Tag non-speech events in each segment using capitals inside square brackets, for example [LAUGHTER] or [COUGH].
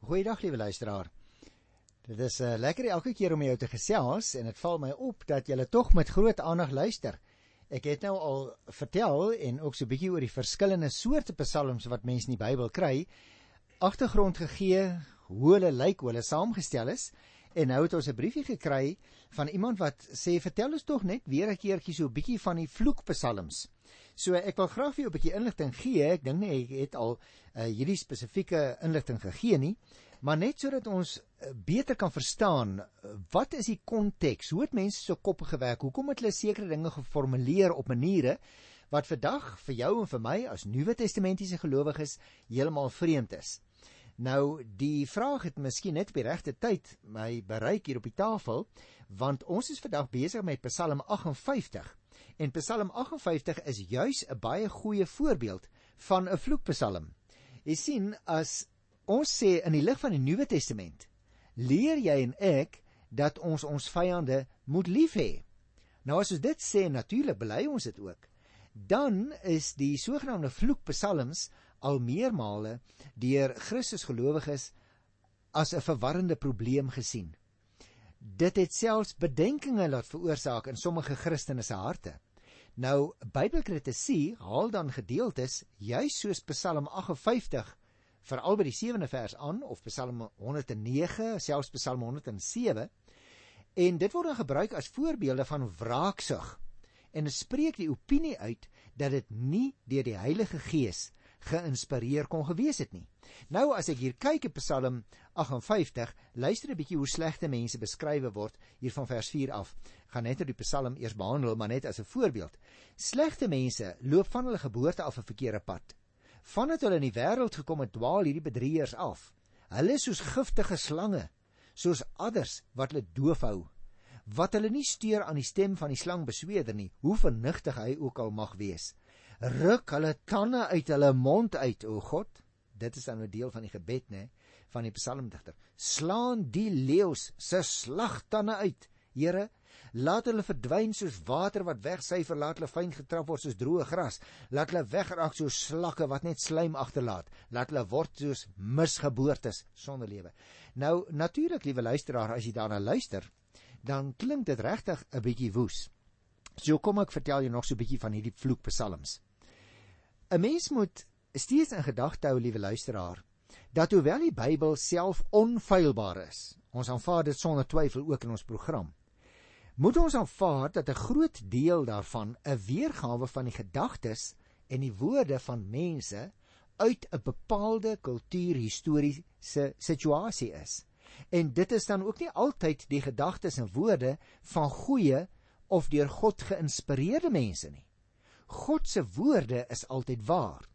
Goeiedag liewe luisteraar. Dit is uh, lekker elke keer om jou te gesels en dit val my op dat jy tog met groot aandag luister. Ek het nou al vertel en ook so 'n bietjie oor die verskillende soorte psalms wat mense in die Bybel kry, agtergrond gegee hoe hulle lyk, hoe hulle saamgestel is. En nou het ons 'n briefie gekry van iemand wat sê vertel ons tog net weer 'n keertjie so 'n bietjie van die vloekpsalms. So ek wil graag vir jou 'n bietjie inligting gee. Ek dink nie ek het al uh, hierdie spesifieke inligting gegee nie, maar net sodat ons uh, beter kan verstaan uh, wat is die konteks? Hoe het mense so koppe gewerk? Hoekom het hulle sekere dinge geformuleer op maniere wat vandag vir jou en vir my as Nuwe Testamentiese gelowiges heeltemal vreemd is? Nou die vraag het miskien net op die regte tyd my bereik hier op die tafel want ons is vandag besig met Psalm 58 en Psalm 58 is juis 'n baie goeie voorbeeld van 'n vloekpsalm. Jy sien as ons sê in die lig van die Nuwe Testament leer jy en ek dat ons ons vyande moet lief hê. Nou as ons dit sê natuurlik bely ons dit ook. Dan is die sogenaamde vloekpsalms al meermale deur Christus gelowiges as 'n verwarrende probleem gesien. Dit het selfs bedenkinge laat veroorsaak in sommige Christene se harte. Nou Bybelkritisie haal dan gedeeltes juis soos Psalm 58 veral by die 7de vers aan of Psalm 109 selfs Psalm 107 en dit word dan gebruik as voorbeelde van wraaksug en spreek die opinie uit dat dit nie deur die Heilige Gees geïnspireer kon gewees het nie. Nou as ek hier kyk op Psalm 58, luister 'n bietjie hoe slegte mense beskrywe word hier van vers 4 af. Gaan net oor die Psalm eers behandel, maar net as 'n voorbeeld. Slegte mense loop van hulle geboorte af 'n verkeerde pad. Vandat hulle in die wêreld gekom het, dwaal hierdie bedrieërs af. Hulle is soos giftige slange, soos adders wat hulle doof hou wat hulle nie steur aan die stem van die slang besweder nie, hoe vernigtig hy ook al mag wees ruk hulle tande uit hulle mond uit o God. Dit is dan 'n deel van die gebed nê van die psalmdigter. Slaan die leeu's se slagtande uit Here. Laat hulle verdwyn soos water wat wegsyfer laat hulle fyn getrap word soos droë gras. Laat hulle wegraak soos slakke wat net slaim agterlaat. Laat hulle word soos misgeboortes sonder lewe. Nou natuurlik liewe luisteraar as jy daarna luister dan klink dit regtig 'n bietjie woes. So kom ek vertel jou nog so 'n bietjie van hierdie vloekpsalms 'n Mens moet steeds in gedagte hou, liewe luisteraar, dat hoewel die Bybel self onfeilbaar is, ons aanvaar dit sonder twyfel ook in ons program. Moet ons aanvaar dat 'n groot deel daarvan 'n weergawe van die gedagtes en die woorde van mense uit 'n bepaalde kultuurhistoriese situasie is. En dit is dan ook nie altyd die gedagtes en woorde van goeie of deur God geïnspireerde mense nie. God se woorde is altyd waar.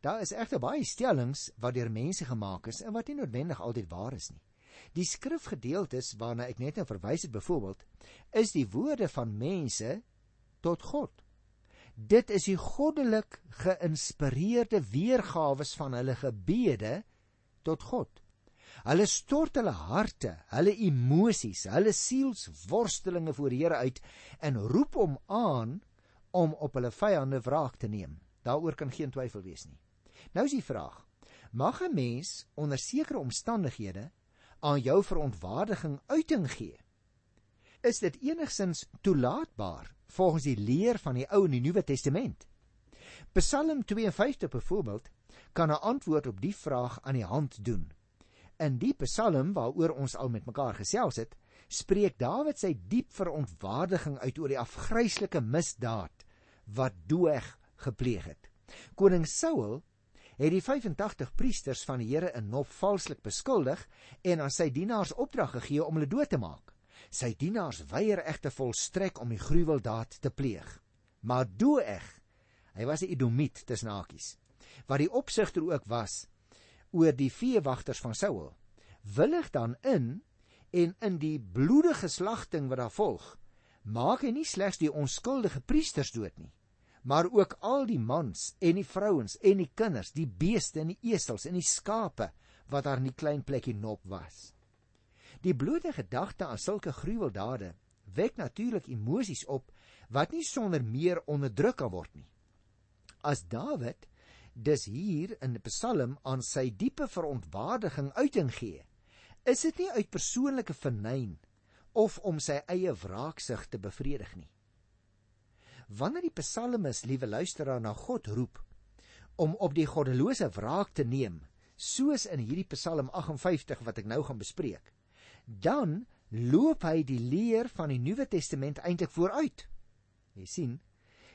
Daar is egter baie stellings wat deur mense gemaak is en wat nie noodwendig altyd waar is nie. Die skrifgedeeltes waarna ek net nou verwys het byvoorbeeld, is die woorde van mense tot God. Dit is die goddelik geïnspireerde weergawe van hulle gebede tot God. Hulle stort hulle harte, hulle emosies, hulle sielsworstelinge voor die Here uit en roep hom aan om op hulle vyande wraak te neem. Daaroor kan geen twyfel wees nie. Nou is die vraag: Mag 'n mens onder sekere omstandighede aan jou verontwaardiging uiting gee? Is dit enigsins toelaatbaar volgens die leer van die Ou en die Nuwe Testament? Psalm 52 byvoorbeeld kan 'n antwoord op die vraag aan die hand doen. In die Psalm waaroor ons al met mekaar gesels het, spreek Dawid sy diep verontwaardiging uit oor die afgryslike misdaad wat Doeg gepleeg het. Koning Saul het die 85 priesters van die Here in Nob valslik beskuldig en aan sy dienaars opdrag gegee om hulle dood te maak. Sy dienaars weier egter volstrek om die gruweldaad te pleeg. Maar Doeg, hy was 'n Edomiet tussen hakies, wat die opsigter ook was oor die veewagters van Saul, willig dan in en in die bloedige slagting wat daar volg, maak hy nie slegs die onskuldige priesters dood nie, maar ook al die mans en die vrouens en die kinders, die beeste en die esels en die skape wat daar in die klein plekkie Nop was. Die blote gedagte aan sulke gruweldade wek natuurlik emosies op wat nie sonder meer onderdruk kan word nie. As Dawid dus hier in die Psalm aan sy diepe verontwaardiging uiting gee, is dit nie uit persoonlike vernyn of om sy eie wraaksug te bevredig nie. Wanneer die psalmis, liewe luisteraar, na God roep om op die goddelose wraak te neem, soos in hierdie Psalm 58 wat ek nou gaan bespreek, dan loop hy die leer van die Nuwe Testament eintlik vooruit. Jy sien,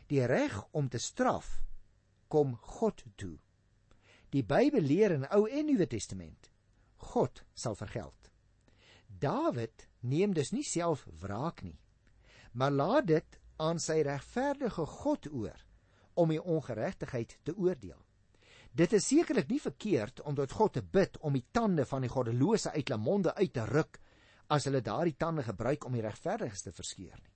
die reg om te straf kom God toe. Die Bybel leer in Ou en Nuwe Testament God sal vergeld. Dawid neem dus nie self wraak nie, maar laat dit aan sy regverdige God oor om die ongeregtigheid te oordeel. Dit is sekerlik nie verkeerd om tot God te bid om die tande van die goddelose uit hulle monde uit te ruk as hulle daardie tande gebruik om die regverdiges te verskeur nie.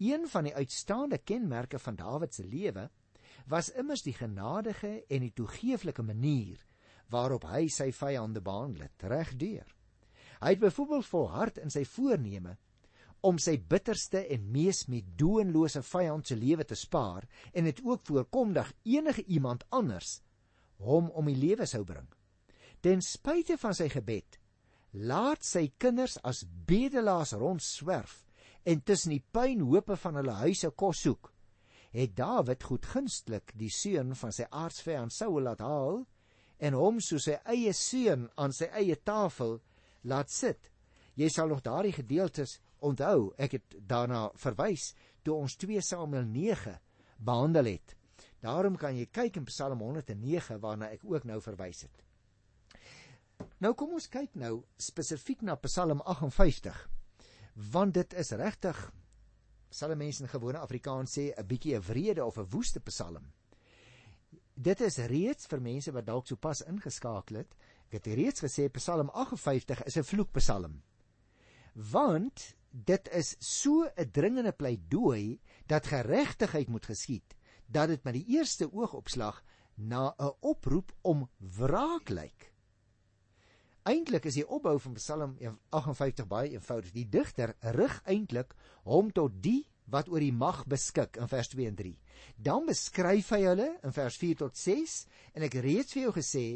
Een van die uitstaande kenmerke van Dawid se lewe was immers die genadige en die toegeeflike manier waarop hy sy vyande behandel het, regdeur. Hy het byvoorbeeld volhard in sy voorneme om sy bitterste en mees meedoenlose vyand se lewe te spaar en dit ook voorkom dat enige iemand anders hom om die lewe sou bring. Ten spyte van sy gebed laat sy kinders as bedelaars rondswerf en tussen die pynhope van hulle huise kos soek. Het Dawid goedgunstig die seun van sy aardsvyand Saul laat haal en hom soos sy eie seun aan sy eie tafel laat sit. Jy sal nog daardie gedeeltes onthou. Ek het daarna verwys toe ons 2 Samuel 9 behandel het. Daarom kan jy kyk in Psalm 109 waarna ek ook nou verwys het. Nou kom ons kyk nou spesifiek na Psalm 58. Want dit is regtig sal mense in gewone Afrikaans sê 'n bietjie 'n wrede of 'n woeste Psalm. Dit is reeds vir mense wat dalk sopas ingeskakel het. Ek het reeds gesê Psalm 58 is 'n vloekpsalm. Want dit is so 'n dringende pleidooi dat geregtigheid moet geskied dat dit met die eerste oogopslag na 'n oproep om wraak lyk. Eintlik is die opbou van Psalm 58 baie eenvoudig. Die digter rig eintlik hom tot die wat oor die mag beskik in vers 2 en 3. Dan beskryf hy hulle in vers 4 tot 6 en ek reeds vir jou gesê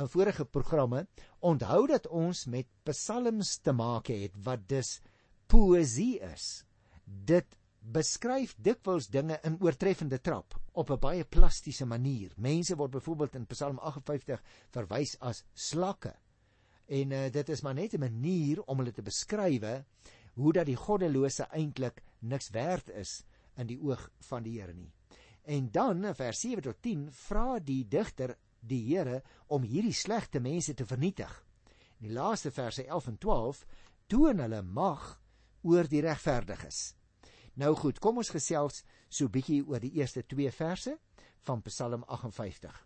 in vorige programme, onthou dat ons met psalms te maak het wat dus poesie is. Dit beskryf dikwels dinge in oortreffende trap op 'n baie plastiese manier. Mense word byvoorbeeld in Psalm 58 verwys as slakke. En uh, dit is maar net 'n manier om hulle te beskrywe hoe dat die goddelose eintlik niks werd is in die oog van die Here nie. En dan in vers 7 tot 10 vra die digter die Here om hierdie slegte mense te vernietig. In die laaste verse 11 en 12 toon hulle mag oor die regverdiges. Nou goed, kom ons gesels so bietjie oor die eerste 2 verse van Psalm 58.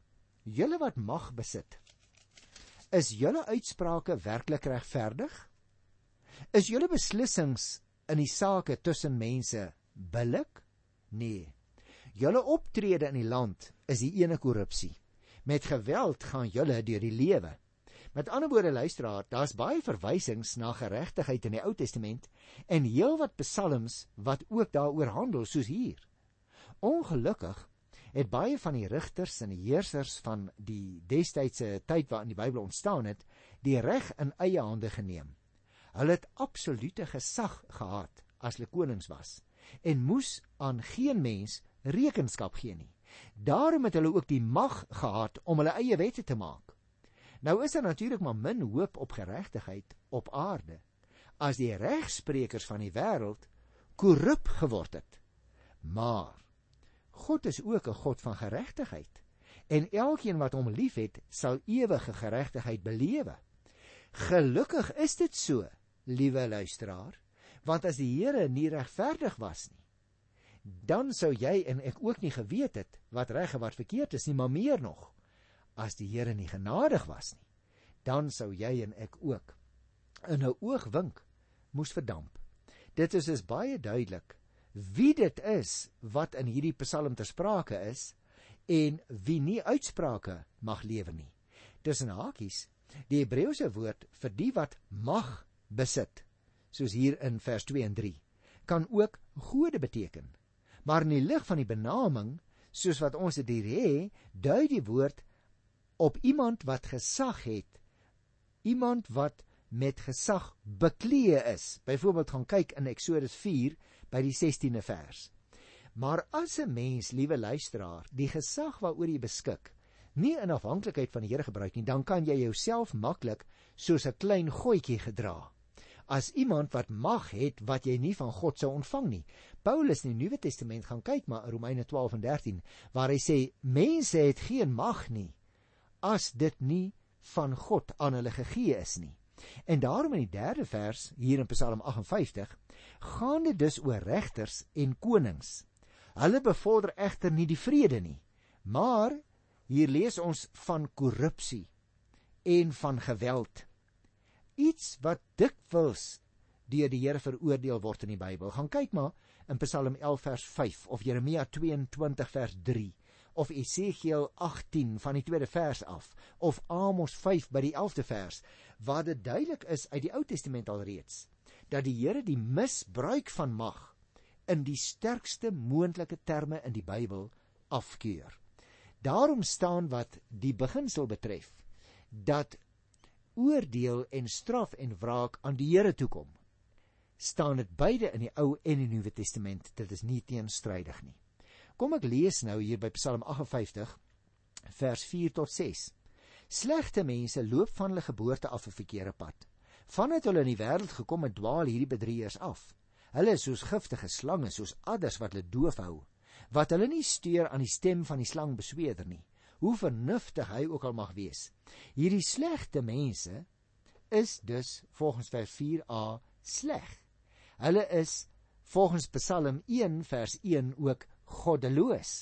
Julle wat mag besit, is julle uitsprake werklik regverdig? Is julle beslissings in die sake tussen mense billik? Nee. Julle optrede in die land is die ene korrupsie. Met geweld gaan julle deur die lewe. Met ander woorde luisteraar, daar's baie verwysings na geregtigheid in die Ou Testament en heelwat psalms wat ook daaroor handel soos hier. Ongelukkig het baie van die rigters en die heersers van die destydse tyd waarin die Bybel ontstaan het, die reg in eie hande geneem. Hulle het absolute gesag gehad as hulle konings was en moes aan geen mens rekenskap gee nie. Daarom het hulle ook die mag gehad om hulle eie wette te maak. Nou is daar natuurlik maar min hoop op geregtigheid op aarde as die regsprekers van die wêreld korrup geword het. Maar God is ook 'n God van geregtigheid en elkeen wat hom liefhet, sal ewige geregtigheid belewe. Gelukkig is dit so, liewe luisteraar, want as die Here nie regverdig was nie, dan sou jy en ek ook nie geweet het wat reg en wat verkeerd is nie, maar meer nog, as die Here nie genadig was nie, dan sou jy en ek ook in 'n oogwink moes verdamp. Dit is is baie duidelik wie dit is wat in hierdie Psalm ter sprake is en wie nie uitsprake mag lewer nie. In hakies die Hebreëse woord vir die wat mag besit, soos hier in vers 2 en 3, kan ook gode beteken. Maar in die lig van die benaming soos wat ons dit hier het, dui die woord op iemand wat gesag het. Iemand wat met gesag beklee is. Byvoorbeeld gaan kyk in Eksodus 4 by die 16de vers. Maar as 'n mens, liewe luisteraar, die gesag waaroor jy beskik, nie in afhanklikheid van die Here gebruik nie, dan kan jy jouself maklik soos 'n klein goetjie gedra. As iemand wat mag het wat jy nie van God sou ontvang nie. Paulus in die Nuwe Testament gaan kyk maar Romeine 12 en 13 waar hy sê mense het geen mag nie as dit nie van God aan hulle gegee is nie. En daarom in die 3de vers hier in Psalm 58 gaan dit dus oor regters en konings. Hulle bevorder egter nie die vrede nie, maar hier lees ons van korrupsie en van geweld. Iets wat dikwels deur die Here veroordeel word in die Bybel. Gaan kyk maar in Psalm 11 vers 5 of Jeremia 22 vers 3 of Esegiel 18 van die tweede vers af of Amos 5 by die 11de vers waar dit duidelik is uit die Ou Testament alreeds dat die Here die misbruik van mag in die sterkste moontlike terme in die Bybel afkeur. Daarom staan wat die beginsel betref dat oordeel en straf en wraak aan die Here toe kom. staan dit beide in die Ou en die Nuwe Testament. Dit is nie teenstrydig nie. Kom ek lees nou hier by Psalm 58 vers 4 tot 6. Slegte mense loop van hulle geboorte af 'n verkeerde pad. Vandat hulle in die wêreld gekom het, dwaal hierdie bedrieërs af. Hulle is soos giftige slange, soos adders wat hulle doof hou, wat hulle nie steur aan die stem van die slang besweerder nie hoe vernuftig hy ook al mag wees. Hierdie slegte mense is dus volgens vers 4a sleg. Hulle is volgens Psalm 1 vers 1 ook goddeloos.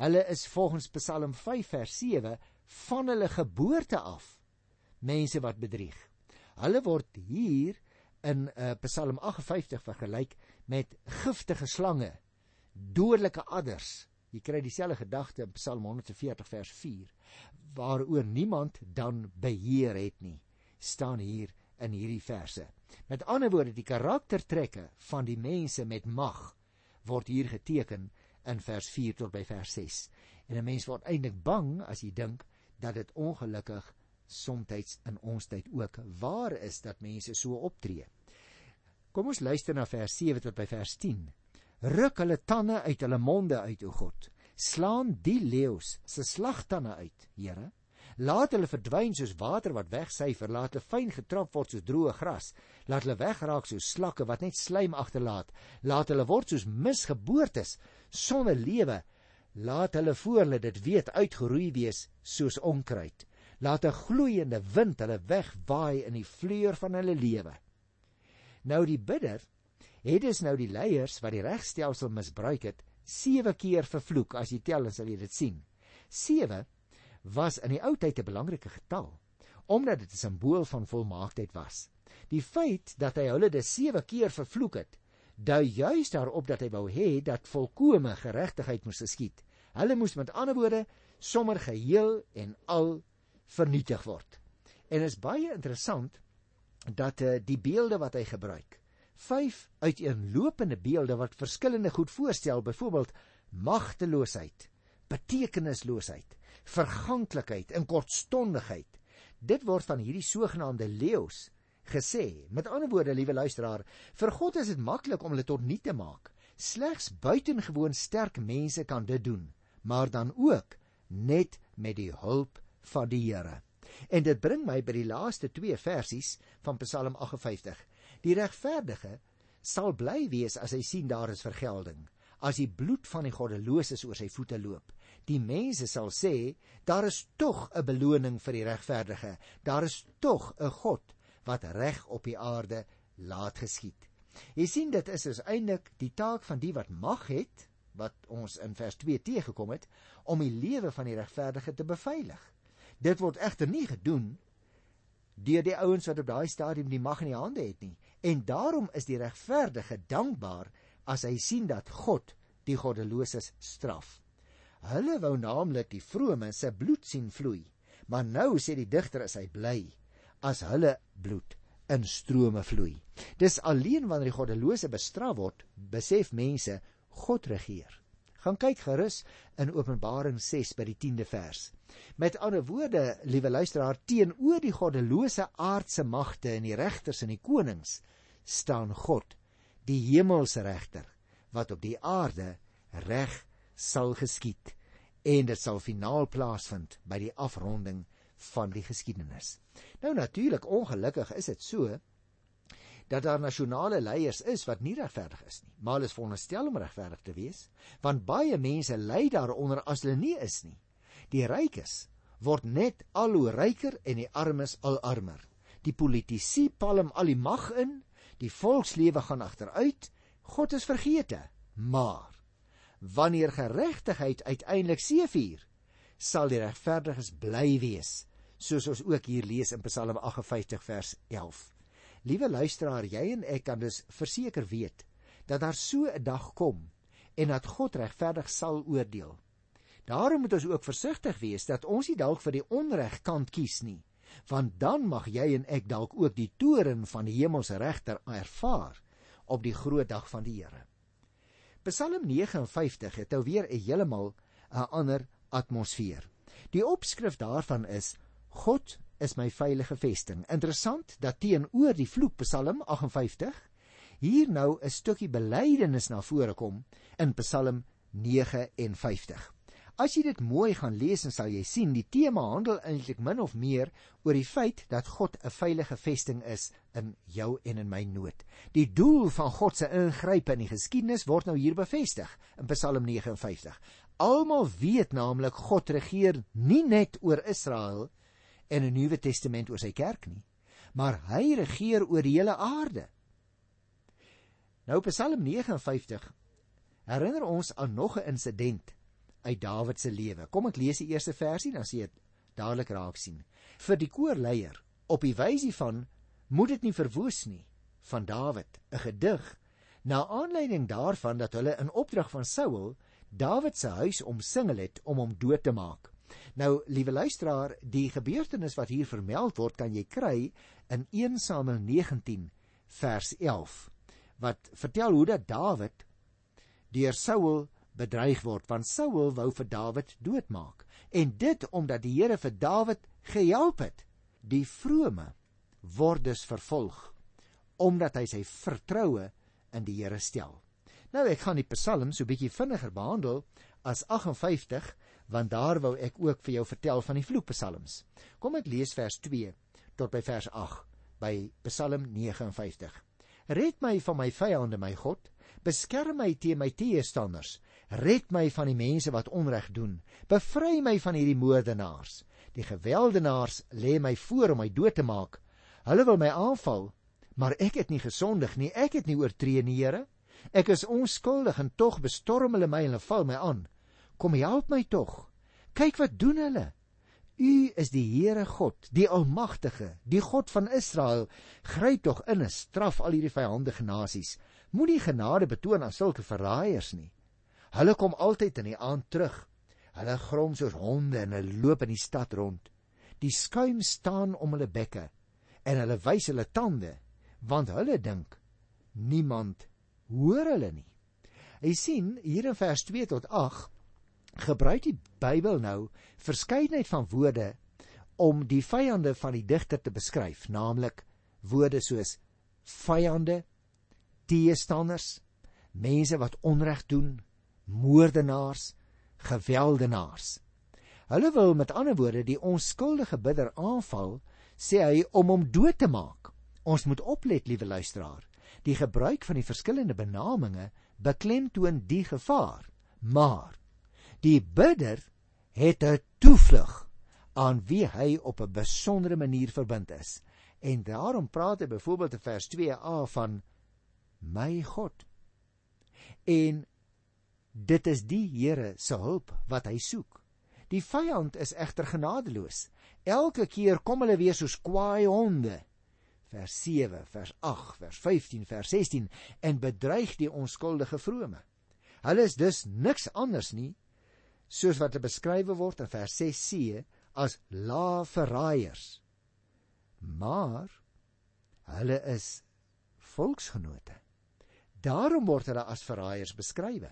Hulle is volgens Psalm 5 vers 7 van hulle geboorte af mense wat bedrieg. Hulle word hier in uh, Psalm 58 vergelyk met giftige slange, dodelike adders Jy kry dieselfde gedagte in Psalm 140 vers 4 waaroor niemand dan beheer het nie staan hier in hierdie verse. Met ander woorde die karaktertrekke van die mense met mag word hier geteken in vers 4 tot by vers 6. En 'n mens word eintlik bang as jy dink dat dit ongelukkig soms in ons tyd ook waar is dat mense so optree. Kom ons luister na vers 7 tot by vers 10 ruk hulle tande uit hulle monde uit o God. Slaan die leeu's se slagtande uit Here. Laat hulle verdwyn soos water wat wegsyfer. Laat hulle fyn getrap word soos droë gras. Laat hulle wegraak soos slakke wat net slaim agterlaat laat hulle word soos misgeboortes sonder lewe. Laat hulle voor hulle dit weet uitgeroei wees soos onkruid. Laat 'n gloeiende wind hulle wegwaai in die vleur van hulle lewe. Nou die bidder het dus nou die leiers wat die regstelsel misbruik het 7 keer vervloek as jy tel dan sal jy dit sien. 7 was in die ou tyd 'n belangrike getal omdat dit 'n simbool van volmaaktheid was. Die feit dat hy hulle dit 7 keer vervloek het dui juis daarop dat hy wou hê dat volkomme geregtigheid moes geskied. Hulle moes met ander woorde sommer geheel en al vernietig word. En is baie interessant dat uh, die beelde wat hy gebruik vyf uiteenlopende beelde wat verskillende goed voorstel, byvoorbeeld magteloosheid, betekenisloosheid, verganklikheid en kortstondigheid. Dit word van hierdie sogenaamde leeu's gesê. Met ander woorde, liewe luisteraar, vir God is dit maklik om hulle tot niet te maak. Slegs buitengewoon sterk mense kan dit doen, maar dan ook net met die hulp van die Here. En dit bring my by die laaste 2 versies van Psalm 58. Die regverdige sal bly wees as hy sien daar is vergelding, as die bloed van die goddeloses oor sy voete loop. Die mense sal sê, daar is tog 'n beloning vir die regverdige. Daar is tog 'n God wat reg op die aarde laat geskied. Jy sien dit is dus eintlik die taak van die wat mag het wat ons in vers 2 teëgekom het om die lewe van die regverdige te beveilig. Dit word egter nie gedoen deur die ouens wat op daai stadium die mag in die hande het nie. En daarom is die regverdige dankbaar as hy sien dat God die goddeloses straf. Hulle wou naamlik die vrome se bloed sien vloei, maar nou sê die digter is hy bly as hulle bloed in strome vloei. Dis alleen wanneer die goddelose bestraf word, besef mense God regeer. Gaan kyk gerus in Openbaring 6 by die 10de vers. Met ander woorde, liewe luisteraar, teenoor die goddelose aardse magte en die regters en die konings staan God, die hemelse regter, wat op die aarde reg sal geskied en dit sal finaal plaasvind by die afronding van die geskiedenis. Nou natuurlik ongelukkig is dit so dat daar nasionale leiers is wat nie regverdig is nie, maar hulle is veronderstel om regverdig te wees, want baie mense ly daaronder as hulle nie is nie. Die rykes word net al hoe ryker en die armes al armer. Die politici palm al die mag in, die volkslewe gaan agteruit, God is vergete. Maar wanneer geregtigheid uiteindelik seëvier, sal die regverdiges bly wees, soos ons ook hier lees in Psalm 58 vers 11. Liewe luisteraar, jy en ek kan dus verseker weet dat daar so 'n dag kom en dat God regverdig sal oordeel. Daarom moet ons ook versigtig wees dat ons nie dalk vir die onreg kant kies nie, want dan mag jy en ek dalk ook die toren van die hemelse regter ervaar op die groot dag van die Here. Psalm 59 het nou weer 'n heeltemal 'n ander atmosfeer. Die opskrif daarvan is God is my veilige vesting. Interessant dat teenoor die vloek Psalm 58 hier nou 'n stukkie belydenis na vore kom in Psalm 59. As jy dit mooi gaan lees, dan sal jy sien die tema handel eintlik min of meer oor die feit dat God 'n veilige vesting is in jou en in my nood. Die doel van God se ingrype in die geskiedenis word nou hier bevestig in Psalm 59. Almal weet naamlik God regeer nie net oor Israel en 'n Nuwe Testament oor sy kerk nie, maar hy regeer oor die hele aarde. Nou Psalm 59 herinner ons aan nog 'n insident uit Dawid se lewe. Kom ek lees die eerste versie dan sien jy dit dadelik raak sien. Vir die koorleier op die wysie van moet dit nie verwoes nie van Dawid, 'n gedig na aanleiding daarvan dat hulle in opdrag van Saul Dawid se huis omsingel het om hom dood te maak. Nou, liewe luisteraar, die gebeurtenis wat hier vermeld word, kan jy kry in 1 Samuel 19 vers 11 wat vertel hoe dat Dawid deur Saul bedreig word want Saul wou vir Dawid doodmaak. En dit omdat die Here vir Dawid gehelp het. Die vrome word dus vervolg omdat hy sy vertroue in die Here stel. Nou ek gaan die psalm so bietjie vinniger behandel as 58 want daar wou ek ook vir jou vertel van die vloekpsalms. Kom ek lees vers 2 tot by vers 8 by psalm 59 red my van my vyande my god. Beskerm my teen my teestanders Red my van die mense wat onreg doen. Bevry my van hierdie moordenaars. Die gewelddenaars lê my voor om my dood te maak. Hulle wil my aanval, maar ek het nie gesondig nie. Ek het nie oortree nie, Here. Ek is onskuldig en tog bestorm hulle my en hulle val my aan. Kom help my tog. Kyk wat doen hulle. U is die Here God, die Almagtige, die God van Israel. Gryp tog in en straf al hierdie vyandige nasies. Moenie genade betoon aan sulke verraaiers nie. Hulle kom altyd in die aand terug. Hulle grom soos honde en hulle loop in die stad rond. Die skuim staan om hulle bekke en hulle wys hulle tande want hulle dink niemand hoor hulle nie. Jy sien hier in vers 2 tot 8 gebruik die Bybel nou verskeidenheid van woorde om die vyande van die digter te beskryf, naamlik woorde soos vyande, teestanders, mense wat onreg doen, moordenaars, gewelddenaars. Hulle wil met ander woorde die onskuldige bidder aanval, sê hy om hom dood te maak. Ons moet oplet, liewe luisteraar. Die gebruik van die verskillende benamings beklemtoon die gevaar, maar die bidder het 'n toevlug aan wie hy op 'n besondere manier verbind is. En daarom praat hy byvoorbeeld in vers 2a van my God. En Dit is die Here se hulp wat hy soek. Die vyand is egter genadeloos. Elke keer kom hulle weer soos kwaai honde. Vers 7, vers 8, vers 15, vers 16 en bedreig die onskuldige vrome. Hulle is dus niks anders nie soos wat beskryf word in vers 6c as laa verraaiers. Maar hulle is volksgenote. Daarom word hulle as verraaiers beskryf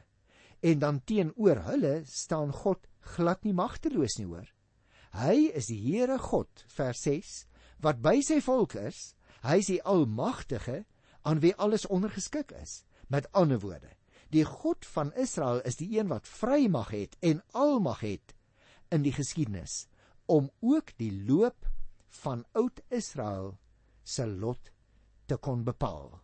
En dan teenoor hulle staan God glad nie magteloos nie, hoor. Hy is die Here God, vers 6, wat by sy volk is. Hy is die almagtige aan wie alles ondergeskik is. Met ander woorde, die God van Israel is die een wat vrymag het en almag het in die geskiedenis om ook die loop van oud Israel se lot te kon bepaal.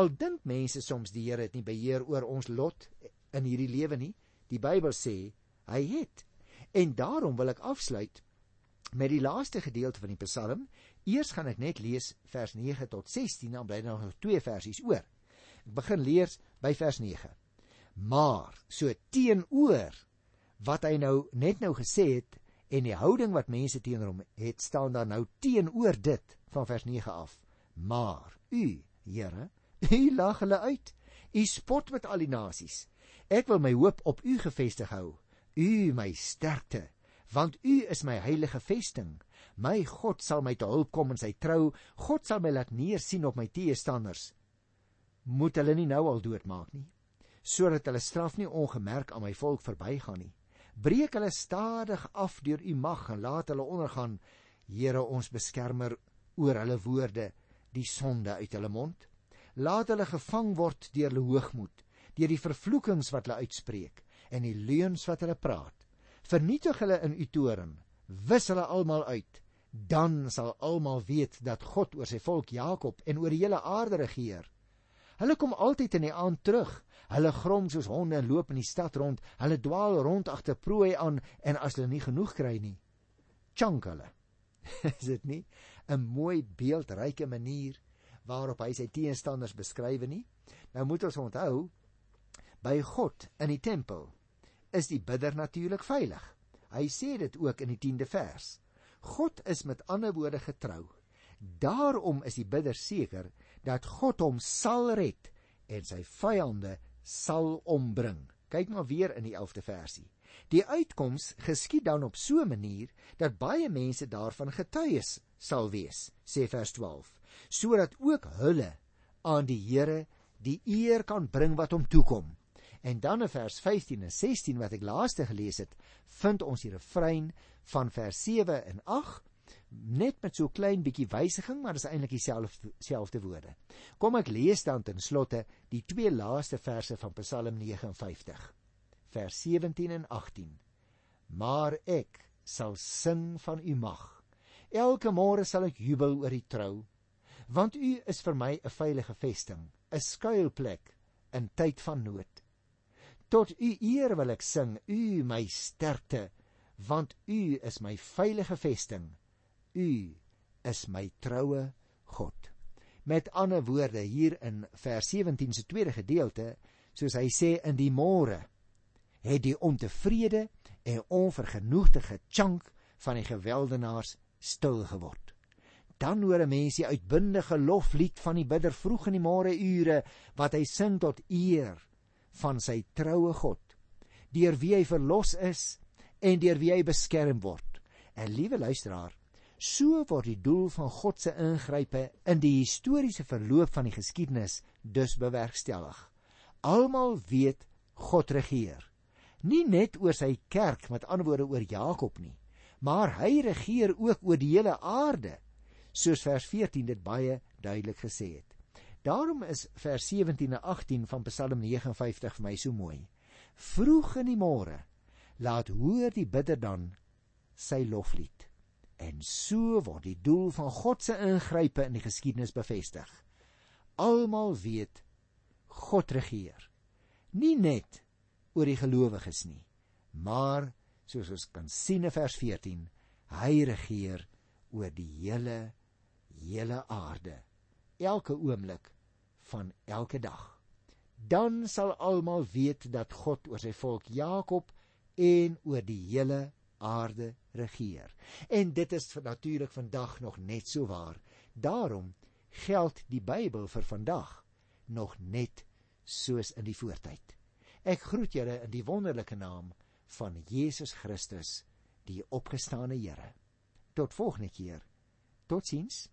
Al dink mense soms die Here het nie beheer oor ons lot in hierdie lewe nie, die Bybel sê hy het. En daarom wil ek afsluit met die laaste gedeelte van die Psalm. Eers gaan ek net lees vers 9 tot 16, dan bly daar nog twee versies oor. Ek begin lees by vers 9. Maar so teenoor wat hy nou net nou gesê het en die houding wat mense teenoor hom het, staan daar nou teenoor dit van vers 9 af. Maar u, Here, u lag hulle uit. U spot met al die nasies. Ek wil my hoop op u gefestig hou. U my sterkte, want u is my heilige vesting. My God sal my te hulp kom in sy trou. God sal my laat neersien op my teestanders. Moet hulle nie nou al doodmaak nie, sodat hulle straf nie ongemerk aan my volk verbygaan nie. Breek hulle stadig af deur u mag en laat hulle ondergaan. Here ons beskermer oor hulle woorde die sonde uit hulle mond. Laat hulle gevang word deur hulle hoogmoed, deur die vervloekings wat hulle uitspreek en die leuns wat hulle praat. Vernietig hulle in u toorn, wis hulle almal uit. Dan sal almal weet dat God oor sy volk Jakob en oor die hele aarde regeer. Hulle kom altyd in die aand terug. Hulle grom soos honde en loop in die stad rond. Hulle dwaal rond agter prooi aan en as hulle nie genoeg kry nie, chunk hulle. [LAUGHS] Is dit nie 'n mooi beeldryke manier waarop hy sy teenstanders beskryf nie? Nou moet ons onthou by God in die tempel is die bidder natuurlik veilig. Hy sê dit ook in die 10de vers. God is met ander woorde getrou. Daarom is die bidder seker dat God hom sal red en sy vyande sal ombring. Kyk maar weer in die 11de versie. Die uitkoms geskied dan op so 'n manier dat baie mense daarvan getuies sal wees, sê vers 12, sodat ook hulle aan die Here die eer kan bring wat hom toekom. En dan in vers 15 en 16 wat ek laaste gelees het, vind ons die refrein van vers 7 en 8 net met so klein bietjie wysiging, maar dis eintlik dieselfde selfde woorde. Kom ek lees dan ten slotte die twee laaste verse van Psalm 59. Vers 17 en 18. Maar ek sal sing van u mag. Elke môre sal ek jubel oor u trou, want u is vir my 'n veilige vesting, 'n skuilplek in tyd van nood. Tot u eer wil ek sing, u my sterkte, want u is my veilige vesting. U is my troue God. Met ander woorde hier in vers 17 se tweede gedeelte, soos hy sê in die môre, het die ontevrede en onvergenoegde gechunk van die geweldenaars stil geword. Dan hoor 'n mens die uitbundige loflied van die bidder vroeg in die môre ure wat hy sing tot eer van sy troue God, deur wie hy verlos is en deur wie hy beskerm word. En liewe luisteraar, so word die doel van God se ingrype in die historiese verloop van die geskiedenis dus bewerkstellig. Almal weet God regeer. Nie net oor sy kerk, met ander woorde oor Jakob nie, maar hy regeer ook oor die hele aarde, soos vers 14 dit baie duidelik gesê het. Daarom is vers 17 en 18 van Psalm 59 vir my so mooi. Vroeg in die môre laat hoor die bidder dan sy loflied. En so word die doel van God se ingrype in die geskiedenis bevestig. Almal weet God regeer. Nie net oor die gelowiges nie, maar soos ons kan sien in vers 14, hy regeer oor die hele hele aarde elke oomblik van elke dag. Dan sal almal weet dat God oor sy volk Jakob en oor die hele aarde regeer. En dit is natuurlik vandag nog net so waar. Daarom geld die Bybel vir vandag nog net soos in die voortyd. Ek groet julle in die wonderlike naam van Jesus Christus, die opgestane Here. Tot volgende keer. Totsiens.